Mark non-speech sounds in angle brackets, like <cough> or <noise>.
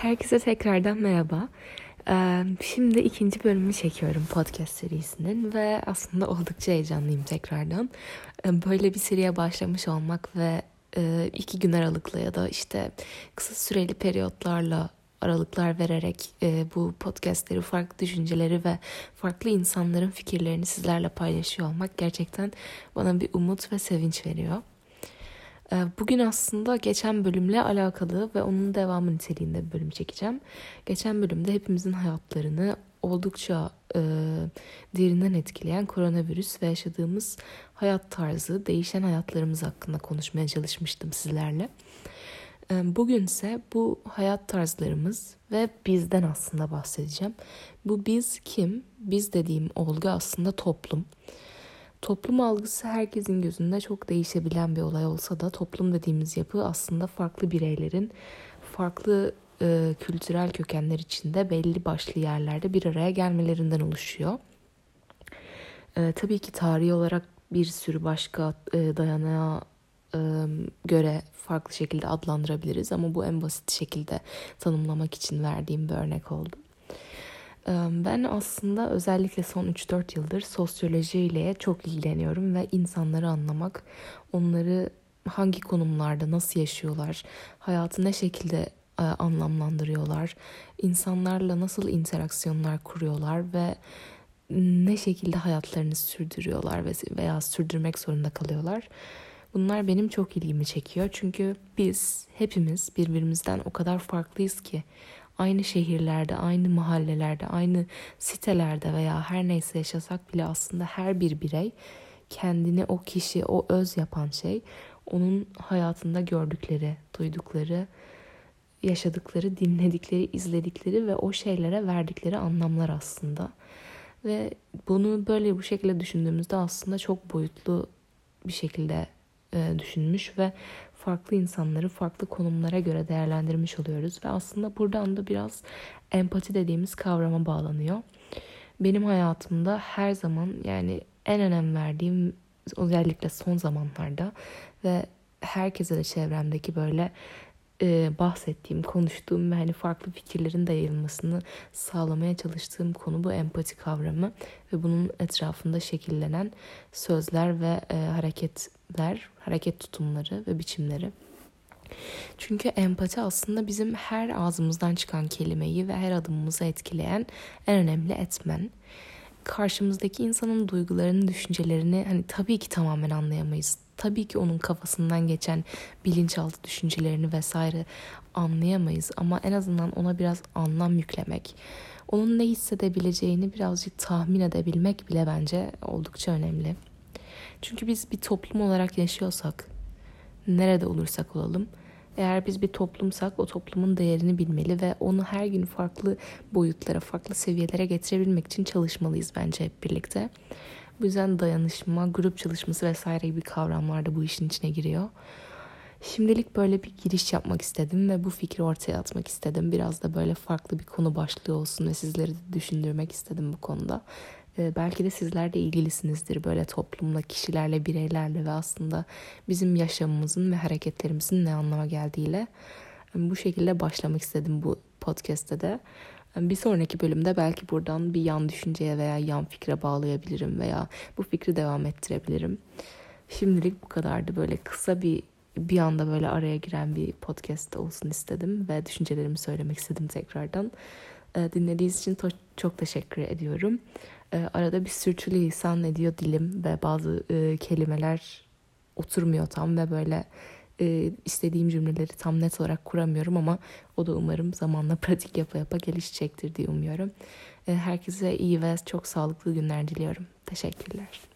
Herkese tekrardan merhaba. Ee, şimdi ikinci bölümü çekiyorum podcast serisinin ve aslında oldukça heyecanlıyım tekrardan. Ee, böyle bir seriye başlamış olmak ve e, iki gün aralıkla ya da işte kısa süreli periyotlarla aralıklar vererek e, bu podcastleri, farklı düşünceleri ve farklı insanların fikirlerini sizlerle paylaşıyor olmak gerçekten bana bir umut ve sevinç veriyor. Ee, bugün aslında geçen bölümle alakalı ve onun devamı niteliğinde bir bölüm çekeceğim. Geçen bölümde hepimizin hayatlarını oldukça e, derinden etkileyen koronavirüs ve yaşadığımız hayat tarzı, değişen hayatlarımız hakkında konuşmaya çalışmıştım sizlerle. E, bugün ise bu hayat tarzlarımız ve bizden aslında bahsedeceğim. Bu biz kim? Biz dediğim olgu aslında toplum. Toplum algısı herkesin gözünde çok değişebilen bir olay olsa da toplum dediğimiz yapı aslında farklı bireylerin farklı e, kültürel kökenler içinde belli başlı yerlerde bir araya gelmelerinden oluşuyor. E, tabii ki tarihi olarak bir sürü başka e, dayanağa e, göre farklı şekilde adlandırabiliriz ama bu en basit şekilde tanımlamak için verdiğim bir örnek oldu. Ben aslında özellikle son 3-4 yıldır sosyolojiyle çok ilgileniyorum ve insanları anlamak, onları hangi konumlarda nasıl yaşıyorlar, hayatı ne şekilde anlamlandırıyorlar, insanlarla nasıl interaksiyonlar kuruyorlar ve ne şekilde hayatlarını sürdürüyorlar veya sürdürmek zorunda kalıyorlar. Bunlar benim çok ilgimi çekiyor çünkü biz hepimiz birbirimizden o kadar farklıyız ki aynı şehirlerde, aynı mahallelerde, aynı sitelerde veya her neyse yaşasak bile aslında her bir birey kendini o kişi, o öz yapan şey onun hayatında gördükleri, duydukları, yaşadıkları, dinledikleri, izledikleri ve o şeylere verdikleri anlamlar aslında. Ve bunu böyle bu şekilde düşündüğümüzde aslında çok boyutlu bir şekilde e, düşünmüş ve farklı insanları farklı konumlara göre değerlendirmiş oluyoruz ve aslında buradan da biraz empati dediğimiz kavrama bağlanıyor. Benim hayatımda her zaman yani en önem verdiğim özellikle son zamanlarda ve herkese de çevremdeki böyle e, bahsettiğim, konuştuğum ve hani farklı fikirlerin yayılmasını sağlamaya çalıştığım konu bu empati kavramı ve bunun etrafında şekillenen sözler ve e, hareketler, hareket tutumları ve biçimleri. Çünkü empati aslında bizim her ağzımızdan çıkan kelimeyi ve her adımımızı etkileyen en önemli etmen. Karşımızdaki insanın duygularını, düşüncelerini hani tabii ki tamamen anlayamayız tabii ki onun kafasından geçen bilinçaltı düşüncelerini vesaire anlayamayız ama en azından ona biraz anlam yüklemek, onun ne hissedebileceğini birazcık tahmin edebilmek bile bence oldukça önemli. Çünkü biz bir toplum olarak yaşıyorsak, nerede olursak olalım, eğer biz bir toplumsak o toplumun değerini bilmeli ve onu her gün farklı boyutlara, farklı seviyelere getirebilmek için çalışmalıyız bence hep birlikte. Bu yüzden dayanışma, grup çalışması vesaire gibi kavramlar da bu işin içine giriyor. Şimdilik böyle bir giriş yapmak istedim ve bu fikri ortaya atmak istedim. Biraz da böyle farklı bir konu başlığı olsun ve sizleri de düşündürmek istedim bu konuda. Ee, belki de sizler de ilgilisinizdir böyle toplumla, kişilerle, bireylerle ve aslında bizim yaşamımızın ve hareketlerimizin ne anlama geldiğiyle. Bu şekilde başlamak istedim bu podcast'te de. Bir sonraki bölümde belki buradan bir yan düşünceye veya yan fikre bağlayabilirim veya bu fikri devam ettirebilirim. Şimdilik bu kadardı. Böyle kısa bir bir anda böyle araya giren bir podcast olsun istedim ve düşüncelerimi söylemek istedim tekrardan. Ee, dinlediğiniz için çok teşekkür ediyorum. Ee, arada bir sürçülisan ediyor dilim ve bazı e, kelimeler oturmuyor tam ve böyle e, istediğim cümleleri tam net olarak kuramıyorum ama o da umarım zamanla <laughs> pratik yapa yapa gelişecektir diye umuyorum. E, herkese iyi ve çok sağlıklı günler diliyorum. Teşekkürler.